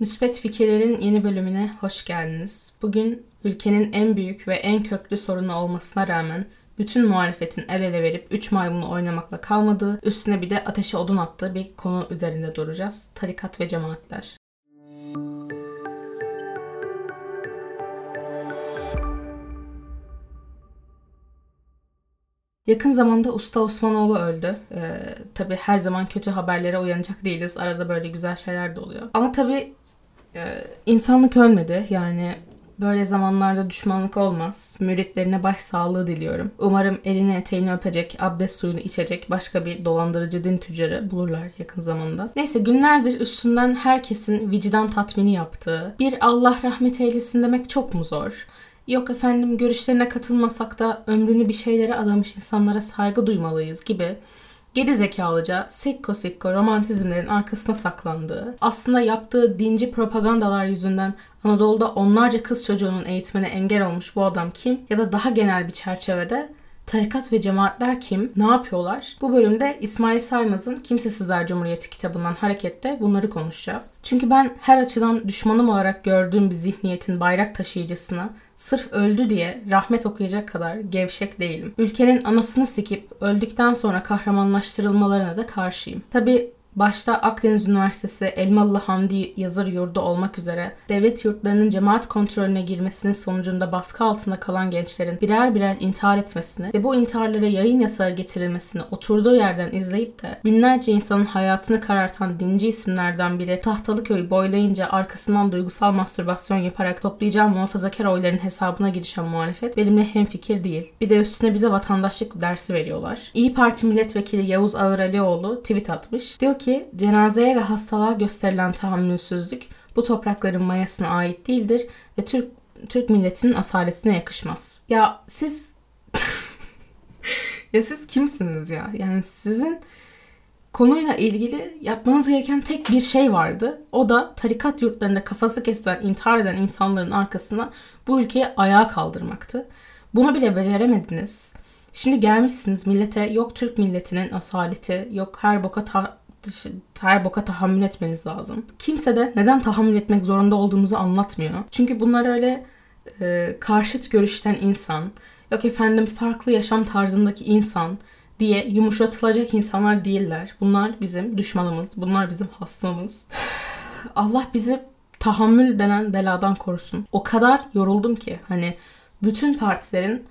Müspet Fikirlerin yeni bölümüne hoş geldiniz. Bugün ülkenin en büyük ve en köklü sorunu olmasına rağmen bütün muhalefetin el ele verip 3 maymunu oynamakla kalmadığı, üstüne bir de ateşe odun attığı bir konu üzerinde duracağız. Tarikat ve cemaatler. Yakın zamanda Usta Osmanoğlu öldü. Ee, tabii her zaman kötü haberlere uyanacak değiliz. Arada böyle güzel şeyler de oluyor. Ama tabii insanlık ölmedi. Yani böyle zamanlarda düşmanlık olmaz. Müritlerine başsağlığı diliyorum. Umarım elini eteğini öpecek, abdest suyunu içecek başka bir dolandırıcı din tüccarı bulurlar yakın zamanda. Neyse günlerdir üstünden herkesin vicdan tatmini yaptığı, bir Allah rahmet eylesin demek çok mu zor? Yok efendim görüşlerine katılmasak da ömrünü bir şeylere adamış insanlara saygı duymalıyız gibi geri zekalıca sikko sikko romantizmlerin arkasına saklandığı, aslında yaptığı dinci propagandalar yüzünden Anadolu'da onlarca kız çocuğunun eğitimine engel olmuş bu adam kim? Ya da daha genel bir çerçevede Tarikat ve cemaatler kim? Ne yapıyorlar? Bu bölümde İsmail Saymaz'ın Kimsesizler Cumhuriyeti kitabından hareketle bunları konuşacağız. Çünkü ben her açıdan düşmanım olarak gördüğüm bir zihniyetin bayrak taşıyıcısına sırf öldü diye rahmet okuyacak kadar gevşek değilim. Ülkenin anasını sikip öldükten sonra kahramanlaştırılmalarına da karşıyım. Tabi başta Akdeniz Üniversitesi Elmalı Hamdi Yazır Yurdu olmak üzere devlet yurtlarının cemaat kontrolüne girmesinin sonucunda baskı altında kalan gençlerin birer birer intihar etmesini ve bu intiharlara yayın yasağı getirilmesini oturduğu yerden izleyip de binlerce insanın hayatını karartan dinci isimlerden biri Tahtalıköy boylayınca arkasından duygusal mastürbasyon yaparak toplayacağı muhafazakar oyların hesabına girişen muhalefet benimle hemfikir değil. Bir de üstüne bize vatandaşlık dersi veriyorlar. İyi Parti milletvekili Yavuz Ağıralioğlu tweet atmış. Diyor ki ki cenazeye ve hastalığa gösterilen tahammülsüzlük bu toprakların mayasına ait değildir ve Türk Türk milletinin asaletine yakışmaz. Ya siz ya siz kimsiniz ya? Yani sizin konuyla ilgili yapmanız gereken tek bir şey vardı. O da tarikat yurtlarında kafası kesilen, intihar eden insanların arkasına bu ülkeyi ayağa kaldırmaktı. Bunu bile beceremediniz. Şimdi gelmişsiniz millete yok Türk milletinin asaleti, yok her boka ta- her boka tahammül etmeniz lazım. Kimse de neden tahammül etmek zorunda olduğumuzu anlatmıyor. Çünkü bunlar öyle e, karşıt görüşten insan, yok efendim farklı yaşam tarzındaki insan diye yumuşatılacak insanlar değiller. Bunlar bizim düşmanımız, bunlar bizim hasmamız. Allah bizi tahammül denen beladan korusun. O kadar yoruldum ki hani bütün partilerin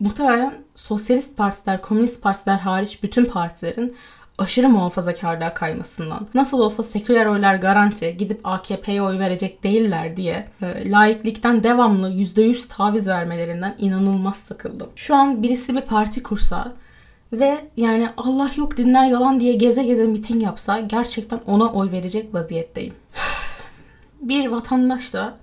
muhtemelen sosyalist partiler, komünist partiler hariç bütün partilerin aşırı muhafazakarlığa kaymasından, nasıl olsa seküler oylar garanti, gidip AKP'ye oy verecek değiller diye e, laiklikten devamlı %100 taviz vermelerinden inanılmaz sıkıldım. Şu an birisi bir parti kursa ve yani Allah yok dinler yalan diye geze geze miting yapsa gerçekten ona oy verecek vaziyetteyim. bir vatandaş da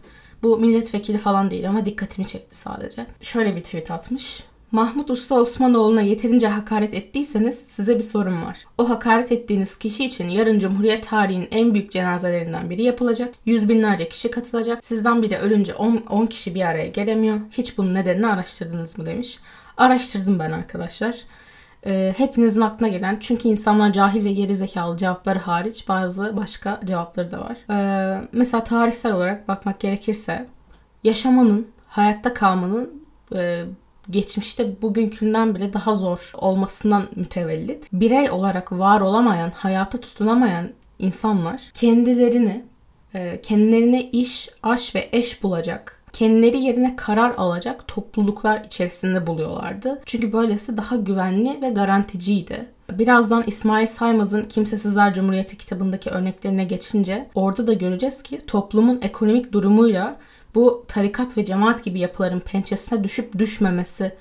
bu milletvekili falan değil ama dikkatimi çekti sadece. Şöyle bir tweet atmış. Mahmut Usta Osmanoğlu'na yeterince hakaret ettiyseniz size bir sorum var. O hakaret ettiğiniz kişi için yarın Cumhuriyet tarihinin en büyük cenazelerinden biri yapılacak. Yüz binlerce kişi katılacak. Sizden biri ölünce 10 kişi bir araya gelemiyor. Hiç bunun nedenini araştırdınız mı demiş. Araştırdım ben arkadaşlar. Ee, hepinizin aklına gelen çünkü insanlar cahil ve geri zekalı cevapları hariç bazı başka cevapları da var. Ee, mesela tarihsel olarak bakmak gerekirse yaşamanın, hayatta kalmanın e, geçmişte bugünkünden bile daha zor olmasından mütevellit. Birey olarak var olamayan, hayata tutunamayan insanlar kendilerini, e, kendilerine iş, aş ve eş bulacak, kendileri yerine karar alacak topluluklar içerisinde buluyorlardı. Çünkü böylesi daha güvenli ve garanticiydi. Birazdan İsmail Saymaz'ın Kimsesizler Cumhuriyeti kitabındaki örneklerine geçince orada da göreceğiz ki toplumun ekonomik durumuyla bu tarikat ve cemaat gibi yapıların pençesine düşüp düşmemesi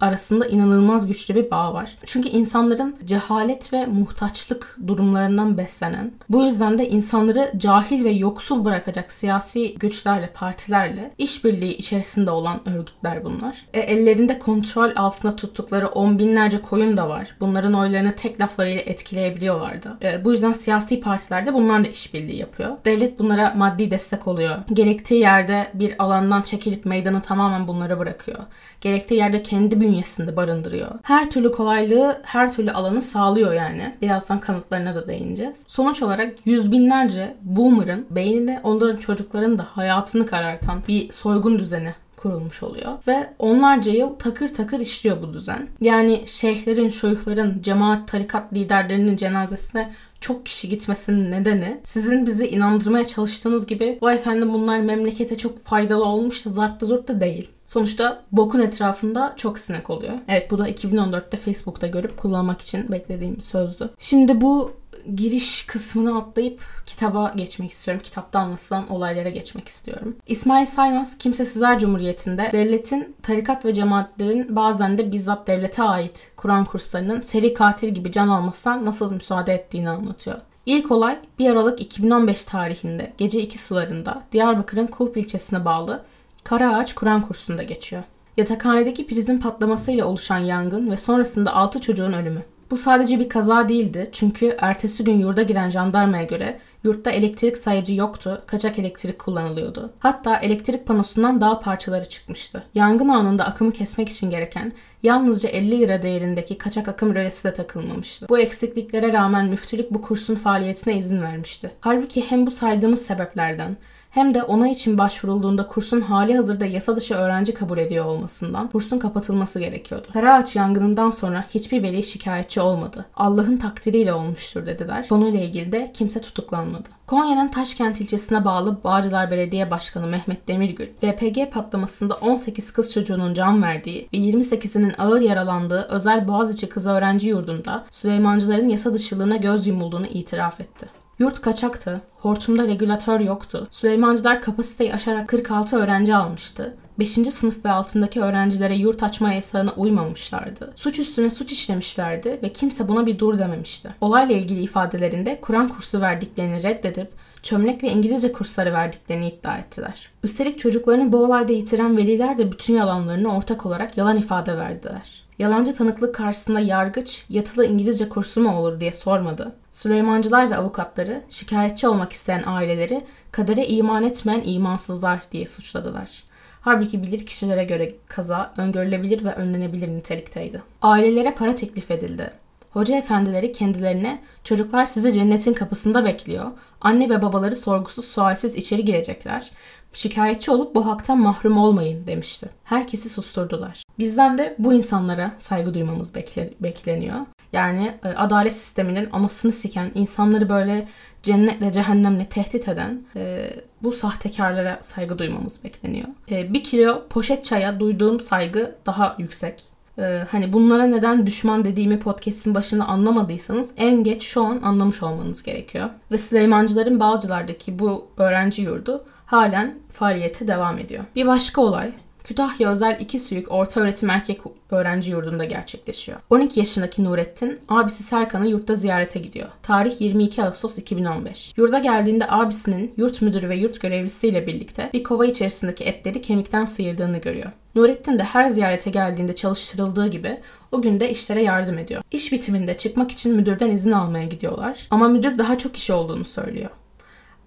arasında inanılmaz güçlü bir bağ var. Çünkü insanların cehalet ve muhtaçlık durumlarından beslenen, bu yüzden de insanları cahil ve yoksul bırakacak siyasi güçlerle, partilerle işbirliği içerisinde olan örgütler bunlar. E, ellerinde kontrol altında tuttukları on binlerce koyun da var. Bunların oylarını tek laflarıyla etkileyebiliyorlar da. E, bu yüzden siyasi partiler de bunlarla işbirliği yapıyor. Devlet bunlara maddi destek oluyor. Gerektiği yerde bir alandan çekilip meydanı tamamen bunlara bırakıyor. Gerektiği yerde kendi bünyesinde bünyesinde barındırıyor. Her türlü kolaylığı, her türlü alanı sağlıyor yani. Birazdan kanıtlarına da değineceğiz. Sonuç olarak yüz binlerce boomer'ın beynine onların çocukların da hayatını karartan bir soygun düzeni kurulmuş oluyor. Ve onlarca yıl takır takır işliyor bu düzen. Yani şeyhlerin, şuyhların, cemaat, tarikat liderlerinin cenazesine çok kişi gitmesinin nedeni sizin bizi inandırmaya çalıştığınız gibi o efendim bunlar memlekete çok faydalı olmuş da zart da zurt da değil. Sonuçta bokun etrafında çok sinek oluyor. Evet bu da 2014'te Facebook'ta görüp kullanmak için beklediğim bir sözdü. Şimdi bu giriş kısmını atlayıp kitaba geçmek istiyorum. Kitapta anlatılan olaylara geçmek istiyorum. İsmail Saymaz Kimsesizler Cumhuriyeti'nde devletin, tarikat ve cemaatlerin bazen de bizzat devlete ait Kur'an kurslarının seri katil gibi can almasına nasıl müsaade ettiğini anlatıyor. İlk olay 1 Aralık 2015 tarihinde gece 2 sularında Diyarbakır'ın Kulp ilçesine bağlı Karaağaç Kur'an kursunda geçiyor. Yatakhanedeki prizin patlamasıyla oluşan yangın ve sonrasında 6 çocuğun ölümü. Bu sadece bir kaza değildi çünkü ertesi gün yurda giren jandarmaya göre yurtta elektrik sayıcı yoktu, kaçak elektrik kullanılıyordu. Hatta elektrik panosundan dağ parçaları çıkmıştı. Yangın anında akımı kesmek için gereken yalnızca 50 lira değerindeki kaçak akım rölesi de takılmamıştı. Bu eksikliklere rağmen müftülük bu kursun faaliyetine izin vermişti. Halbuki hem bu saydığımız sebeplerden hem de ona için başvurulduğunda kursun hali hazırda yasa dışı öğrenci kabul ediyor olmasından kursun kapatılması gerekiyordu. Karaağaç yangınından sonra hiçbir veli şikayetçi olmadı. Allah'ın takdiriyle olmuştur dediler. Konuyla ilgili de kimse tutuklanmadı. Konya'nın Taşkent ilçesine bağlı Bağcılar Belediye Başkanı Mehmet Demirgül, LPG patlamasında 18 kız çocuğunun can verdiği ve 28'inin ağır yaralandığı özel Boğaziçi Kız Öğrenci Yurdu'nda Süleymancıların yasa dışılığına göz yumulduğunu itiraf etti. Yurt kaçaktı. Hortumda regülatör yoktu. Süleymancılar kapasiteyi aşarak 46 öğrenci almıştı. 5. sınıf ve altındaki öğrencilere yurt açma yasağına uymamışlardı. Suç üstüne suç işlemişlerdi ve kimse buna bir dur dememişti. Olayla ilgili ifadelerinde Kur'an kursu verdiklerini reddedip çömlek ve İngilizce kursları verdiklerini iddia ettiler. Üstelik çocuklarını bu olayda yitiren veliler de bütün yalanlarını ortak olarak yalan ifade verdiler. Yalancı tanıklık karşısında yargıç yatılı İngilizce kursu mu olur diye sormadı. Süleymancılar ve avukatları şikayetçi olmak isteyen aileleri kadere iman etmeyen imansızlar diye suçladılar. Halbuki bilir kişilere göre kaza öngörülebilir ve önlenebilir nitelikteydi. Ailelere para teklif edildi. Hoca efendileri kendilerine çocuklar sizi cennetin kapısında bekliyor. Anne ve babaları sorgusuz sualsiz içeri girecekler. Şikayetçi olup bu haktan mahrum olmayın demişti. Herkesi susturdular. Bizden de bu insanlara saygı duymamız bekle, bekleniyor. Yani e, adalet sisteminin anasını siken, insanları böyle cennetle cehennemle tehdit eden e, bu sahtekarlara saygı duymamız bekleniyor. E, bir kilo poşet çaya duyduğum saygı daha yüksek. E, hani bunlara neden düşman dediğimi podcast'in başında anlamadıysanız en geç şu an anlamış olmanız gerekiyor. Ve Süleymancıların Bağcılar'daki bu öğrenci yurdu halen faaliyete devam ediyor. Bir başka olay Kütahya Özel İki Suyuk Orta Öğretim Erkek Öğrenci Yurdu'nda gerçekleşiyor. 12 yaşındaki Nurettin, abisi Serkan'ı yurtta ziyarete gidiyor. Tarih 22 Ağustos 2015. Yurda geldiğinde abisinin yurt müdürü ve yurt görevlisiyle birlikte bir kova içerisindeki etleri kemikten sıyırdığını görüyor. Nurettin de her ziyarete geldiğinde çalıştırıldığı gibi o gün de işlere yardım ediyor. İş bitiminde çıkmak için müdürden izin almaya gidiyorlar ama müdür daha çok iş olduğunu söylüyor.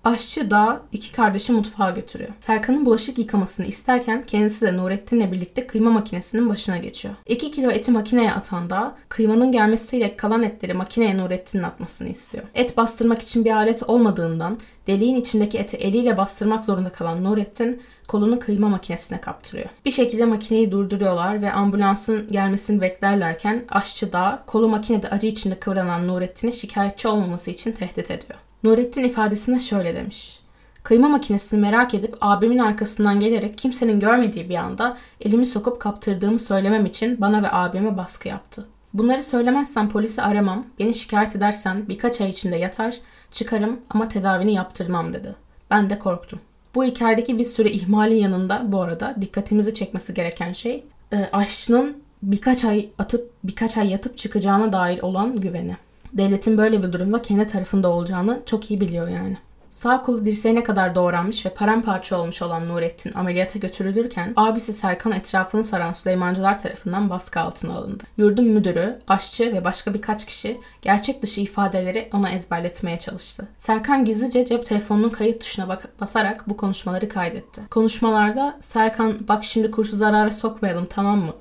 Aşçı da iki kardeşi mutfağa götürüyor. Serkan'ın bulaşık yıkamasını isterken kendisi de Nurettin'le birlikte kıyma makinesinin başına geçiyor. 2 kilo eti makineye atan da kıymanın gelmesiyle kalan etleri makineye Nurettin'in atmasını istiyor. Et bastırmak için bir alet olmadığından deliğin içindeki eti eliyle bastırmak zorunda kalan Nurettin kolunu kıyma makinesine kaptırıyor. Bir şekilde makineyi durduruyorlar ve ambulansın gelmesini beklerlerken aşçı da kolu makinede acı içinde kıvranan Nurettin'i şikayetçi olmaması için tehdit ediyor. Nurettin ifadesinde şöyle demiş. Kıyma makinesini merak edip abimin arkasından gelerek kimsenin görmediği bir anda elimi sokup kaptırdığımı söylemem için bana ve abime baskı yaptı. Bunları söylemezsen polisi aramam, beni şikayet edersen birkaç ay içinde yatar, çıkarım ama tedavini yaptırmam dedi. Ben de korktum. Bu hikayedeki bir sürü ihmalin yanında bu arada dikkatimizi çekmesi gereken şey e, aşçının birkaç ay atıp birkaç ay yatıp çıkacağına dair olan güveni devletin böyle bir durumda kendi tarafında olacağını çok iyi biliyor yani. Sağ kolu dirseğine kadar doğranmış ve paramparça olmuş olan Nurettin ameliyata götürülürken abisi Serkan etrafını saran Süleymancılar tarafından baskı altına alındı. Yurdun müdürü, aşçı ve başka birkaç kişi gerçek dışı ifadeleri ona ezberletmeye çalıştı. Serkan gizlice cep telefonunun kayıt tuşuna bak- basarak bu konuşmaları kaydetti. Konuşmalarda Serkan bak şimdi kurşu zarara sokmayalım tamam mı?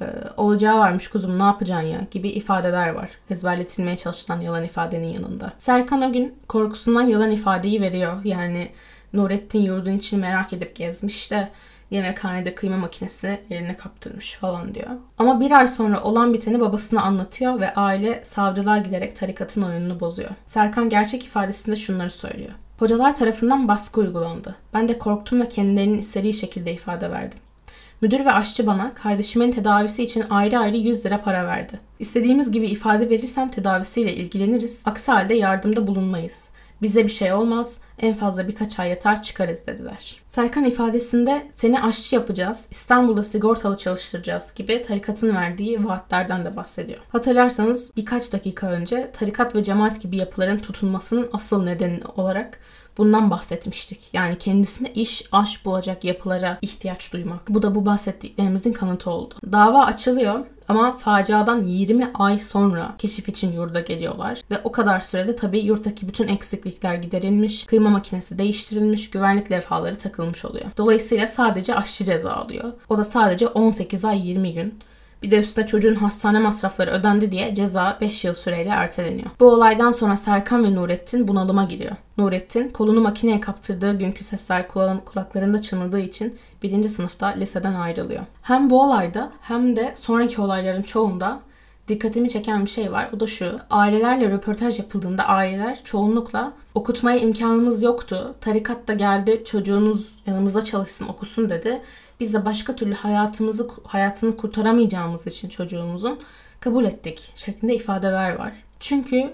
E, olacağı varmış kuzum ne yapacaksın ya gibi ifadeler var. Ezberletilmeye çalışılan yalan ifadenin yanında. Serkan o gün korkusundan yalan ifadeyi veriyor. Yani Nurettin yurdun için merak edip gezmiş de yemekhanede kıyma makinesi eline kaptırmış falan diyor. Ama bir ay sonra olan biteni babasına anlatıyor ve aile savcılığa giderek tarikatın oyununu bozuyor. Serkan gerçek ifadesinde şunları söylüyor. Hocalar tarafından baskı uygulandı. Ben de korktum ve kendilerinin istediği şekilde ifade verdim. Müdür ve aşçı bana kardeşimin tedavisi için ayrı ayrı 100 lira para verdi. İstediğimiz gibi ifade verirsen tedavisiyle ilgileniriz. Aksi halde yardımda bulunmayız. Bize bir şey olmaz, en fazla birkaç ay yatar çıkarız dediler. Serkan ifadesinde seni aşçı yapacağız, İstanbul'da sigortalı çalıştıracağız gibi tarikatın verdiği vaatlerden de bahsediyor. Hatırlarsanız birkaç dakika önce tarikat ve cemaat gibi yapıların tutulmasının asıl nedeni olarak bundan bahsetmiştik. Yani kendisine iş, aş bulacak yapılara ihtiyaç duymak. Bu da bu bahsettiklerimizin kanıtı oldu. Dava açılıyor ama faciadan 20 ay sonra keşif için yurda geliyorlar. Ve o kadar sürede tabii yurttaki bütün eksiklikler giderilmiş, kıyma makinesi değiştirilmiş, güvenlik levhaları takılmış oluyor. Dolayısıyla sadece aşçı ceza alıyor. O da sadece 18 ay 20 gün. Bir de üstüne çocuğun hastane masrafları ödendi diye ceza 5 yıl süreyle erteleniyor. Bu olaydan sonra Serkan ve Nurettin bunalıma giriyor. Nurettin kolunu makineye kaptırdığı günkü sesler kulağın, kulaklarında çınladığı için birinci sınıfta liseden ayrılıyor. Hem bu olayda hem de sonraki olayların çoğunda dikkatimi çeken bir şey var. O da şu. Ailelerle röportaj yapıldığında aileler çoğunlukla okutmaya imkanımız yoktu. Tarikat da geldi çocuğunuz yanımızda çalışsın okusun dedi. Biz de başka türlü hayatımızı hayatını kurtaramayacağımız için çocuğumuzun kabul ettik şeklinde ifadeler var. Çünkü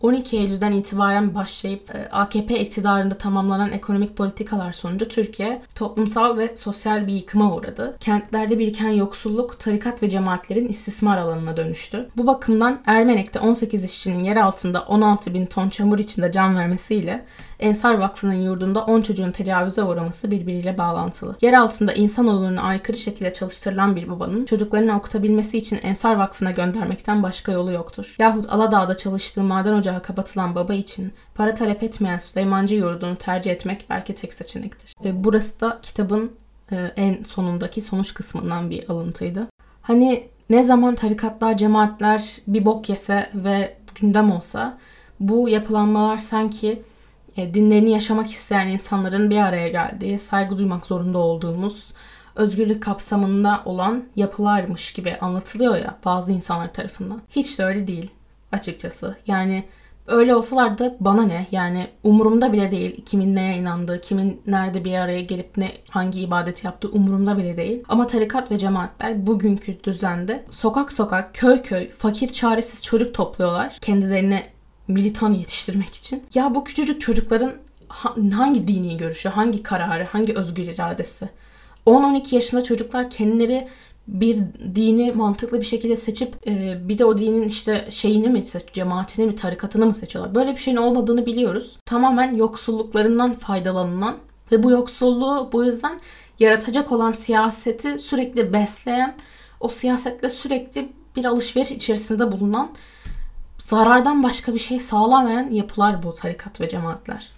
12 Eylül'den itibaren başlayıp e, AKP iktidarında tamamlanan ekonomik politikalar sonucu Türkiye toplumsal ve sosyal bir yıkıma uğradı. Kentlerde biriken yoksulluk tarikat ve cemaatlerin istismar alanına dönüştü. Bu bakımdan Ermenek'te 18 işçinin yer altında 16 bin ton çamur içinde can vermesiyle Ensar Vakfı'nın yurdunda 10 çocuğun tecavüze uğraması birbiriyle bağlantılı. Yer altında insanoğluna aykırı şekilde çalıştırılan bir babanın çocuklarını okutabilmesi için Ensar Vakfı'na göndermekten başka yolu yoktur. Yahut Aladağ'da çalıştığı maden ocağı kapatılan baba için para talep etmeyen Süleymancı yurdunu tercih etmek belki tek seçenektir. E, burası da kitabın e, en sonundaki sonuç kısmından bir alıntıydı. Hani ne zaman tarikatlar, cemaatler bir bok yese ve gündem olsa bu yapılanmalar sanki dinlerini yaşamak isteyen insanların bir araya geldiği, saygı duymak zorunda olduğumuz özgürlük kapsamında olan yapılarmış gibi anlatılıyor ya bazı insanlar tarafından. Hiç de öyle değil açıkçası. Yani öyle olsalar da bana ne? Yani umurumda bile değil kimin neye inandığı, kimin nerede bir araya gelip ne hangi ibadeti yaptığı umurumda bile değil. Ama tarikat ve cemaatler bugünkü düzende sokak sokak, köy köy, fakir çaresiz çocuk topluyorlar. Kendilerine militan yetiştirmek için. Ya bu küçücük çocukların hangi dini görüşü, hangi kararı, hangi özgür iradesi? 10-12 yaşında çocuklar kendileri bir dini mantıklı bir şekilde seçip e, bir de o dinin işte şeyini mi cemaatini mi tarikatını mı seçiyorlar. Böyle bir şeyin olmadığını biliyoruz. Tamamen yoksulluklarından faydalanılan ve bu yoksulluğu bu yüzden yaratacak olan siyaseti sürekli besleyen, o siyasetle sürekli bir alışveriş içerisinde bulunan zarardan başka bir şey sağlamayan yapılar bu tarikat ve cemaatler.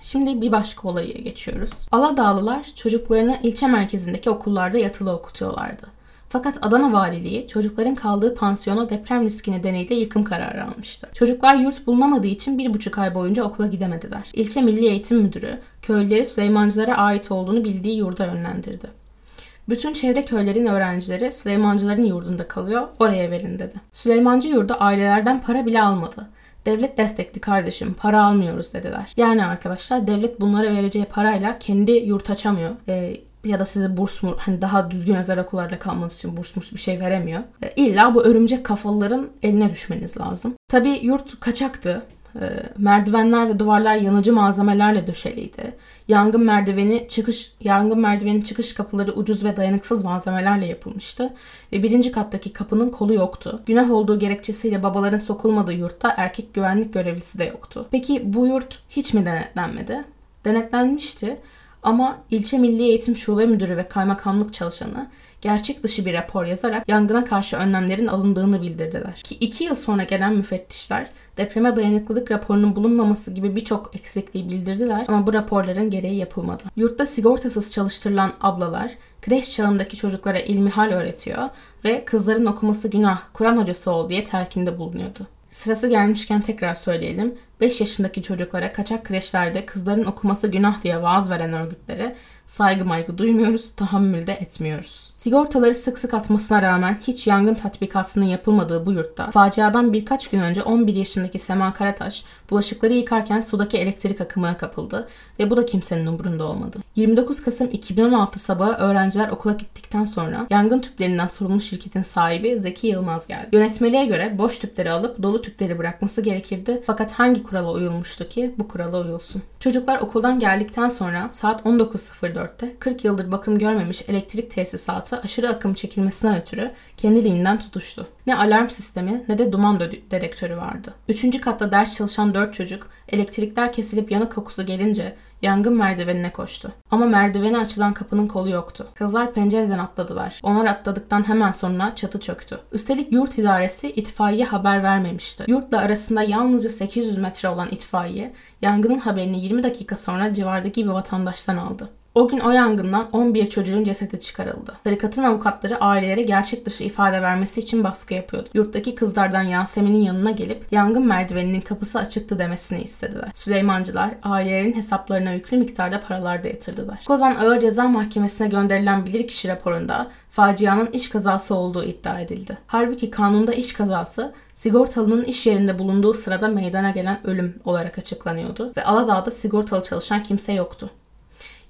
Şimdi bir başka olaya geçiyoruz. Aladağlılar çocuklarını ilçe merkezindeki okullarda yatılı okutuyorlardı. Fakat Adana Valiliği çocukların kaldığı pansiyona deprem riski nedeniyle yıkım kararı almıştı. Çocuklar yurt bulunamadığı için bir buçuk ay boyunca okula gidemediler. İlçe Milli Eğitim Müdürü köylüleri Süleymancılara ait olduğunu bildiği yurda yönlendirdi. Bütün çevre köylerin öğrencileri Süleymancıların yurdunda kalıyor, oraya verin dedi. Süleymancı yurdu ailelerden para bile almadı. Devlet destekli kardeşim, para almıyoruz dediler. Yani arkadaşlar devlet bunlara vereceği parayla kendi yurt açamıyor. Ee, ya da size burs mu hani daha düzgün özel okullarda kalmanız için burs murs bir şey veremiyor. E, illa bu örümcek kafalıların eline düşmeniz lazım. Tabi yurt kaçaktı. E, merdivenler ve duvarlar yanıcı malzemelerle döşeliydi. Yangın merdiveni çıkış yangın merdiveni çıkış kapıları ucuz ve dayanıksız malzemelerle yapılmıştı ve birinci kattaki kapının kolu yoktu. Günah olduğu gerekçesiyle babaların sokulmadığı yurtta erkek güvenlik görevlisi de yoktu. Peki bu yurt hiç mi denetlenmedi? Denetlenmişti Ama ilçe Milli Eğitim Şube Müdürü ve kaymakamlık çalışanı gerçek dışı bir rapor yazarak yangına karşı önlemlerin alındığını bildirdiler. Ki iki yıl sonra gelen müfettişler depreme dayanıklılık raporunun bulunmaması gibi birçok eksikliği bildirdiler ama bu raporların gereği yapılmadı. Yurtta sigortasız çalıştırılan ablalar kreş çağındaki çocuklara ilmihal öğretiyor ve kızların okuması günah, Kur'an hocası ol diye telkinde bulunuyordu. Sırası gelmişken tekrar söyleyelim. 5 yaşındaki çocuklara kaçak kreşlerde kızların okuması günah diye vaaz veren örgütlere saygı maygı duymuyoruz, tahammül de etmiyoruz. Sigortaları sık sık atmasına rağmen hiç yangın tatbikatının yapılmadığı bu yurtta faciadan birkaç gün önce 11 yaşındaki Sema Karataş bulaşıkları yıkarken sudaki elektrik akımına kapıldı ve bu da kimsenin umurunda olmadı. 29 Kasım 2016 sabahı öğrenciler okula gittikten sonra yangın tüplerinden sorumlu şirketin sahibi Zeki Yılmaz geldi. Yönetmeliğe göre boş tüpleri alıp dolu tüpleri bırakması gerekirdi fakat hangi kurala uyulmuştu ki bu kurala uyulsun? Çocuklar okuldan geldikten sonra saat 19.04'te 40 yıldır bakım görmemiş elektrik tesisatı aşırı akım çekilmesinden ötürü kendiliğinden tutuştu. Ne alarm sistemi ne de duman dedektörü vardı. Üçüncü katta ders çalışan dört çocuk elektrikler kesilip yanık kokusu gelince yangın merdivenine koştu. Ama merdivene açılan kapının kolu yoktu. Kızlar pencereden atladılar. Onlar atladıktan hemen sonra çatı çöktü. Üstelik yurt idaresi itfaiye haber vermemişti. Yurtla arasında yalnızca 800 metre olan itfaiye yangının haberini 20 dakika sonra civardaki bir vatandaştan aldı. O gün o yangından 11 çocuğun cesedi çıkarıldı. Tarikatın avukatları ailelere gerçek dışı ifade vermesi için baskı yapıyordu. Yurttaki kızlardan Yasemin'in yanına gelip yangın merdiveninin kapısı açıktı demesini istediler. Süleymancılar ailelerin hesaplarına yüklü miktarda paralar da yatırdılar. Kozan Ağır Ceza Mahkemesi'ne gönderilen bilirkişi raporunda facianın iş kazası olduğu iddia edildi. Halbuki kanunda iş kazası sigortalının iş yerinde bulunduğu sırada meydana gelen ölüm olarak açıklanıyordu ve Aladağ'da sigortalı çalışan kimse yoktu.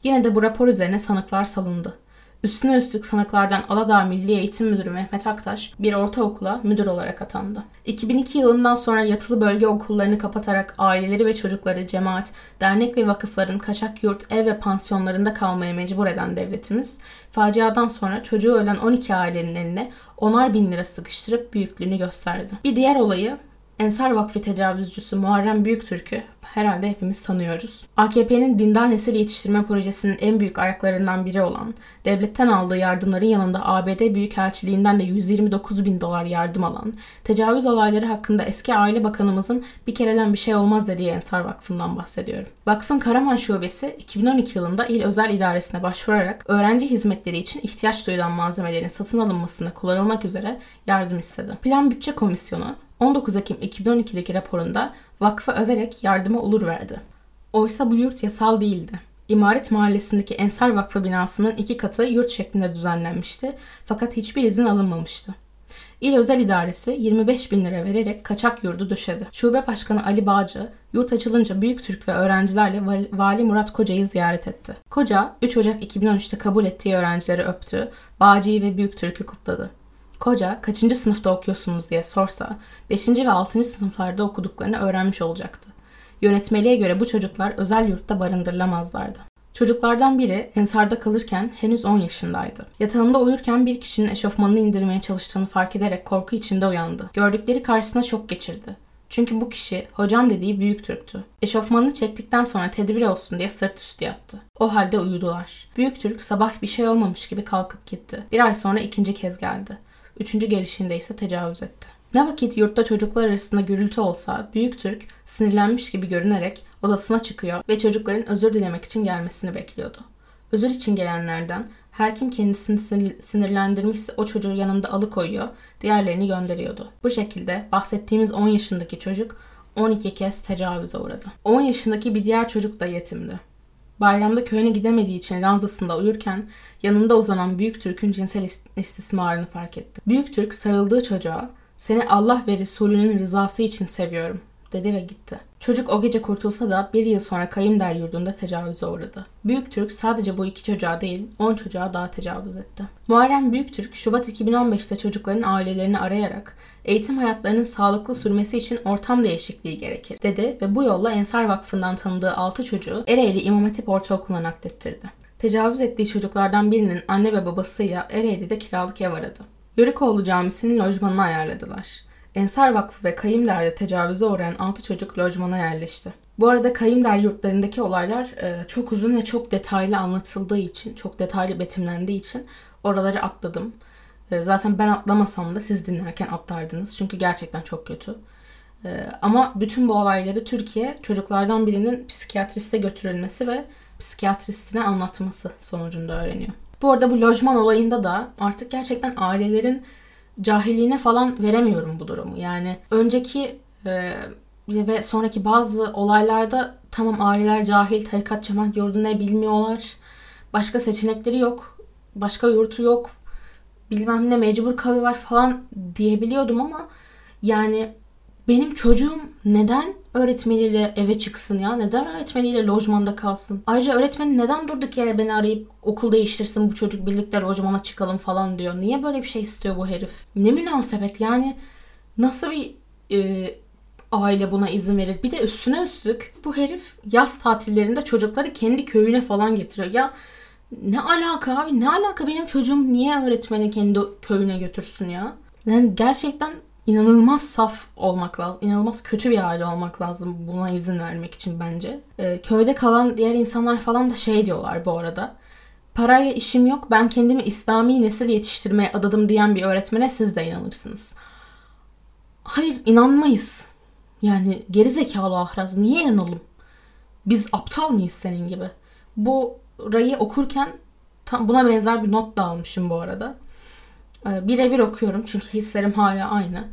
Yine de bu rapor üzerine sanıklar salındı. Üstüne üstlük sanıklardan Aladağ Milli Eğitim Müdürü Mehmet Aktaş bir ortaokula müdür olarak atandı. 2002 yılından sonra yatılı bölge okullarını kapatarak aileleri ve çocukları cemaat, dernek ve vakıfların kaçak yurt, ev ve pansiyonlarında kalmaya mecbur eden devletimiz, faciadan sonra çocuğu ölen 12 ailenin eline onar bin lira sıkıştırıp büyüklüğünü gösterdi. Bir diğer olayı Ensar Vakfı tecavüzcüsü Muharrem Büyüktürk'ü herhalde hepimiz tanıyoruz. AKP'nin dindar nesil yetiştirme projesinin en büyük ayaklarından biri olan, devletten aldığı yardımların yanında ABD Büyükelçiliğinden de 129 bin dolar yardım alan, tecavüz olayları hakkında eski aile bakanımızın bir kereden bir şey olmaz dediği Ensar Vakfı'ndan bahsediyorum. Vakfın Karaman Şubesi 2012 yılında il özel idaresine başvurarak öğrenci hizmetleri için ihtiyaç duyulan malzemelerin satın alınmasında kullanılmak üzere yardım istedi. Plan Bütçe Komisyonu 19 Ekim 2012'deki raporunda vakfı överek yardıma olur verdi. Oysa bu yurt yasal değildi. İmaret Mahallesi'ndeki Ensar Vakfı binasının iki katı yurt şeklinde düzenlenmişti fakat hiçbir izin alınmamıştı. İl Özel İdaresi 25 bin lira vererek kaçak yurdu döşedi. Şube Başkanı Ali Bağcı, yurt açılınca Büyük Türk ve öğrencilerle Vali Murat Koca'yı ziyaret etti. Koca, 3 Ocak 2013'te kabul ettiği öğrencileri öptü, Bağcı'yı ve Büyük Türk'ü kutladı. Koca kaçıncı sınıfta okuyorsunuz diye sorsa 5. ve 6. sınıflarda okuduklarını öğrenmiş olacaktı. Yönetmeliğe göre bu çocuklar özel yurtta barındırılamazlardı. Çocuklardan biri ensarda kalırken henüz 10 yaşındaydı. Yatağında uyurken bir kişinin eşofmanını indirmeye çalıştığını fark ederek korku içinde uyandı. Gördükleri karşısına şok geçirdi. Çünkü bu kişi hocam dediği büyük Türktü. Eşofmanını çektikten sonra tedbir olsun diye sırt üstü yattı. O halde uyudular. Büyük Türk sabah bir şey olmamış gibi kalkıp gitti. Bir ay sonra ikinci kez geldi. Üçüncü gelişinde ise tecavüz etti. Ne vakit yurtta çocuklar arasında gürültü olsa Büyük Türk sinirlenmiş gibi görünerek odasına çıkıyor ve çocukların özür dilemek için gelmesini bekliyordu. Özür için gelenlerden her kim kendisini sinirlendirmişse o çocuğu yanında alıkoyuyor, diğerlerini gönderiyordu. Bu şekilde bahsettiğimiz 10 yaşındaki çocuk 12 kez tecavüze uğradı. 10 yaşındaki bir diğer çocuk da yetimdi. Bayramda köyüne gidemediği için ranzasında uyurken yanında uzanan Büyük Türk'ün cinsel istismarını fark etti. Büyük Türk sarıldığı çocuğa seni Allah ve Resulünün rızası için seviyorum dedi ve gitti. Çocuk o gece kurtulsa da bir yıl sonra kayımder yurdunda tecavüze uğradı. Büyük Türk sadece bu iki çocuğa değil 10 çocuğa daha tecavüz etti. Muharrem Büyüktürk Şubat 2015'te çocukların ailelerini arayarak eğitim hayatlarının sağlıklı sürmesi için ortam değişikliği gerekir dedi ve bu yolla Ensar Vakfı'ndan tanıdığı 6 çocuğu Ereğli İmam Hatip Ortaokulu'na naklettirdi. Tecavüz ettiği çocuklardan birinin anne ve babasıyla Ereğli'de kiralık ev aradı. Yörükoğlu Camisi'nin lojmanını ayarladılar. Ensar Vakfı ve Kayımder'de tecavüze uğrayan 6 çocuk lojmana yerleşti. Bu arada kayımder yurtlarındaki olaylar e, çok uzun ve çok detaylı anlatıldığı için, çok detaylı betimlendiği için oraları atladım. E, zaten ben atlamasam da siz dinlerken atlardınız. Çünkü gerçekten çok kötü. E, ama bütün bu olayları Türkiye çocuklardan birinin psikiyatriste götürülmesi ve psikiyatristine anlatması sonucunda öğreniyor. Bu arada bu lojman olayında da artık gerçekten ailelerin cahilliğine falan veremiyorum bu durumu. Yani önceki e, ve sonraki bazı olaylarda tamam aileler cahil, tarikat cemaat yurdu ne bilmiyorlar. Başka seçenekleri yok. Başka yurtu yok. Bilmem ne mecbur kalıyorlar falan diyebiliyordum ama yani benim çocuğum neden öğretmeniyle eve çıksın ya? Neden öğretmeniyle lojmanda kalsın? Ayrıca öğretmeni neden durduk yere beni arayıp okul değiştirsin bu çocuk birlikte lojmana çıkalım falan diyor. Niye böyle bir şey istiyor bu herif? Ne münasebet yani nasıl bir e, aile buna izin verir? Bir de üstüne üstlük bu herif yaz tatillerinde çocukları kendi köyüne falan getiriyor. Ya ne alaka abi? Ne alaka benim çocuğum niye öğretmeni kendi köyüne götürsün ya? Yani gerçekten inanılmaz saf olmak lazım. İnanılmaz kötü bir aile olmak lazım buna izin vermek için bence. Ee, köyde kalan diğer insanlar falan da şey diyorlar bu arada. Parayla işim yok ben kendimi İslami nesil yetiştirmeye adadım diyen bir öğretmene siz de inanırsınız. Hayır inanmayız. Yani geri zekalı ahraz niye inanalım? Biz aptal mıyız senin gibi? Bu rayı okurken tam buna benzer bir not da almışım bu arada. Ee, birebir okuyorum çünkü hislerim hala aynı.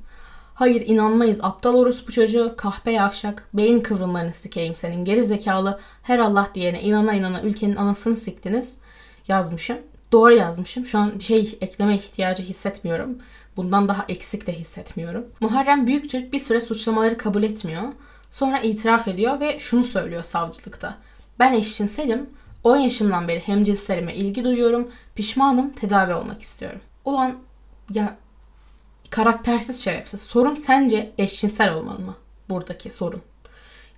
Hayır inanmayız aptal orospu çocuğu kahpe yavşak beyin kıvrımlarını sikeyim senin geri zekalı her Allah diyene inana inana ülkenin anasını siktiniz yazmışım. Doğru yazmışım. Şu an bir şey ekleme ihtiyacı hissetmiyorum. Bundan daha eksik de hissetmiyorum. Muharrem Büyüktürk bir süre suçlamaları kabul etmiyor. Sonra itiraf ediyor ve şunu söylüyor savcılıkta. Ben eşcinselim, 10 yaşımdan beri hemcinslerime ilgi duyuyorum, pişmanım, tedavi olmak istiyorum. Ulan ya karaktersiz şerefsiz. Sorun sence eşcinsel olmalı mı? Buradaki sorun.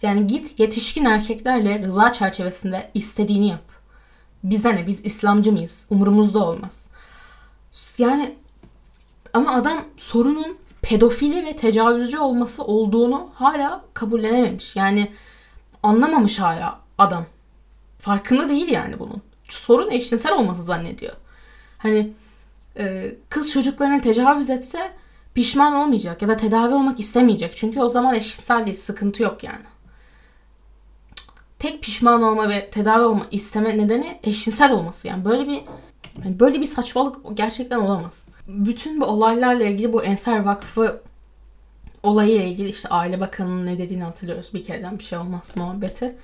Yani git yetişkin erkeklerle rıza çerçevesinde istediğini yap. Bize ne? Biz İslamcı mıyız? Umurumuzda olmaz. Yani ama adam sorunun pedofili ve tecavüzcü olması olduğunu hala kabullenememiş. Yani anlamamış hala adam. Farkında değil yani bunun. Sorun eşcinsel olması zannediyor. Hani e, kız çocuklarına tecavüz etse pişman olmayacak ya da tedavi olmak istemeyecek. Çünkü o zaman eşcinsel değil, sıkıntı yok yani. Tek pişman olma ve tedavi olma isteme nedeni eşcinsel olması. Yani böyle bir yani böyle bir saçmalık gerçekten olamaz. Bütün bu olaylarla ilgili bu Ensar Vakfı olayıyla ilgili işte Aile Bakanı'nın ne dediğini hatırlıyoruz. Bir kereden bir şey olmaz muhabbeti.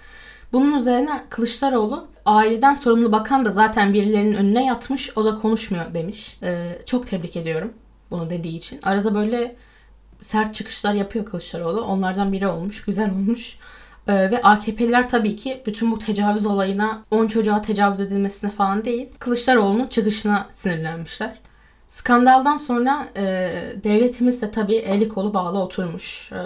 Bunun üzerine Kılıçdaroğlu aileden sorumlu bakan da zaten birilerinin önüne yatmış o da konuşmuyor demiş. Ee, çok tebrik ediyorum bunu dediği için. Arada böyle sert çıkışlar yapıyor Kılıçdaroğlu. Onlardan biri olmuş. Güzel olmuş. Ee, ve AKP'liler tabii ki bütün bu tecavüz olayına 10 çocuğa tecavüz edilmesine falan değil. Kılıçdaroğlu'nun çıkışına sinirlenmişler. Skandaldan sonra e, devletimiz de tabii eli kolu bağlı oturmuş. E,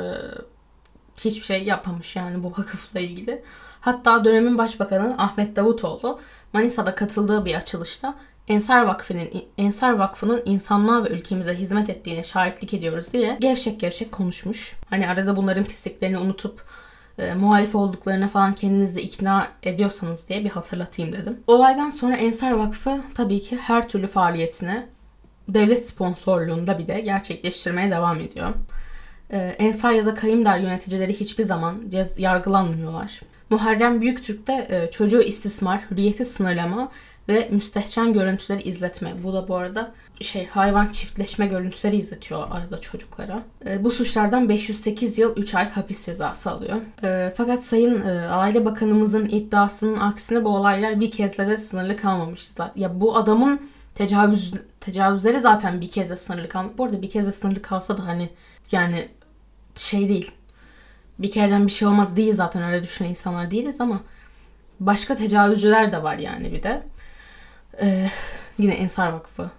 hiçbir şey yapmamış yani bu vakıfla ilgili. Hatta dönemin başbakanı Ahmet Davutoğlu Manisa'da katıldığı bir açılışta Ensar Vakfı'nın Ensar Vakfı'nın insanlığa ve ülkemize hizmet ettiğine şahitlik ediyoruz diye gevşek gevşek konuşmuş. Hani arada bunların pisliklerini unutup e, muhalif olduklarına falan kendinizi ikna ediyorsanız diye bir hatırlatayım dedim. Olaydan sonra Ensar Vakfı tabii ki her türlü faaliyetine devlet sponsorluğunda bir de gerçekleştirmeye devam ediyor. Ee, Ensar ya da Kayımdar yöneticileri hiçbir zaman yargılanmıyorlar. Muharrem Büyüktürk de e, çocuğu istismar, hürriyeti sınırlama ve müstehcen görüntüleri izletme. Bu da bu arada şey hayvan çiftleşme görüntüleri izletiyor arada çocuklara. E, bu suçlardan 508 yıl 3 ay hapis cezası alıyor. E, fakat Sayın e, Aile Bakanımızın iddiasının aksine bu olaylar bir kezde de sınırlı kalmamıştı. Ya bu adamın tecavüz tecavüzleri zaten bir kez de sınırlı kalmış. Bu arada bir kez de sınırlı kalsa da hani yani şey değil. Bir kereden bir şey olmaz değil zaten öyle düşünen insanlar değiliz ama başka tecavüzcüler de var yani bir de. Ee, yine Ensar Vakfı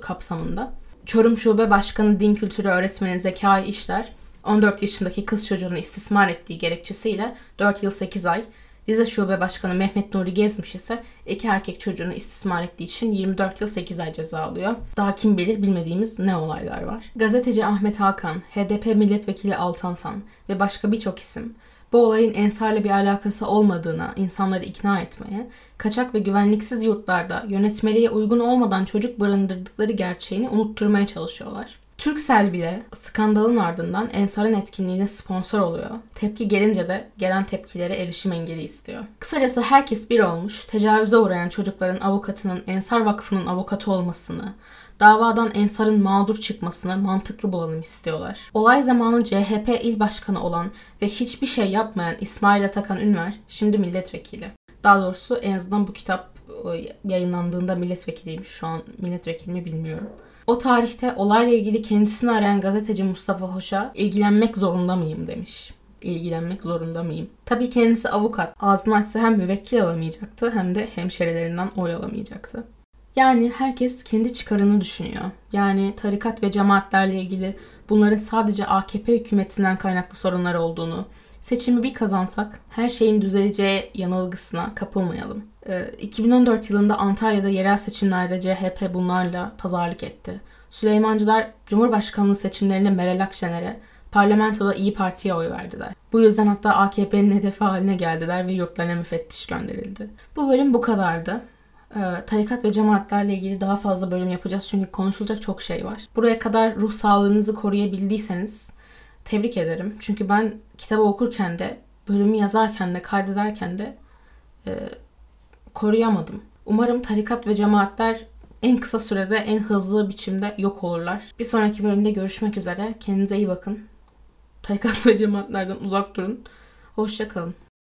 kapsamında. Çorum Şube Başkanı Din Kültürü Öğretmeni Zekai İşler 14 yaşındaki kız çocuğunu istismar ettiği gerekçesiyle 4 yıl 8 ay, Rize Şube Başkanı Mehmet Nuri Gezmiş ise iki erkek çocuğunu istismar ettiği için 24 yıl 8 ay ceza alıyor. Daha kim bilir bilmediğimiz ne olaylar var. Gazeteci Ahmet Hakan, HDP milletvekili Altan Tan ve başka birçok isim Bu olayın ensarla bir alakası olmadığına insanları ikna etmeye, kaçak ve güvenliksiz yurtlarda yönetmeliğe uygun olmadan çocuk barındırdıkları gerçeğini unutturmaya çalışıyorlar. Türksel bile skandalın ardından Ensar'ın etkinliğine sponsor oluyor. Tepki gelince de gelen tepkilere erişim engeli istiyor. Kısacası herkes bir olmuş, tecavüze uğrayan çocukların avukatının Ensar Vakfı'nın avukatı olmasını, davadan Ensar'ın mağdur çıkmasını mantıklı bulalım istiyorlar. Olay zamanı CHP il başkanı olan ve hiçbir şey yapmayan İsmail Atakan Ünver şimdi milletvekili. Daha doğrusu en azından bu kitap e, yayınlandığında milletvekiliymiş. Şu an milletvekili mi bilmiyorum. O tarihte olayla ilgili kendisini arayan gazeteci Mustafa Hoş'a ilgilenmek zorunda mıyım demiş. İlgilenmek zorunda mıyım? Tabii kendisi avukat. Ağzını açsa hem müvekkil alamayacaktı hem de hemşerilerinden oy alamayacaktı. Yani herkes kendi çıkarını düşünüyor. Yani tarikat ve cemaatlerle ilgili bunların sadece AKP hükümetinden kaynaklı sorunlar olduğunu, seçimi bir kazansak her şeyin düzeleceği yanılgısına kapılmayalım. 2014 ee, yılında Antalya'da yerel seçimlerde CHP bunlarla pazarlık etti. Süleymancılar Cumhurbaşkanlığı seçimlerinde Meral Akşener'e, parlamentoda İyi Parti'ye oy verdiler. Bu yüzden hatta AKP'nin hedefi haline geldiler ve yurtlarına müfettiş gönderildi. Bu bölüm bu kadardı. Ee, tarikat ve cemaatlerle ilgili daha fazla bölüm yapacağız çünkü konuşulacak çok şey var. Buraya kadar ruh sağlığınızı koruyabildiyseniz tebrik ederim. Çünkü ben kitabı okurken de, bölümü yazarken de, kaydederken de e, koruyamadım. Umarım tarikat ve cemaatler en kısa sürede en hızlı biçimde yok olurlar. Bir sonraki bölümde görüşmek üzere. Kendinize iyi bakın. Tarikat ve cemaatlerden uzak durun. Hoşçakalın.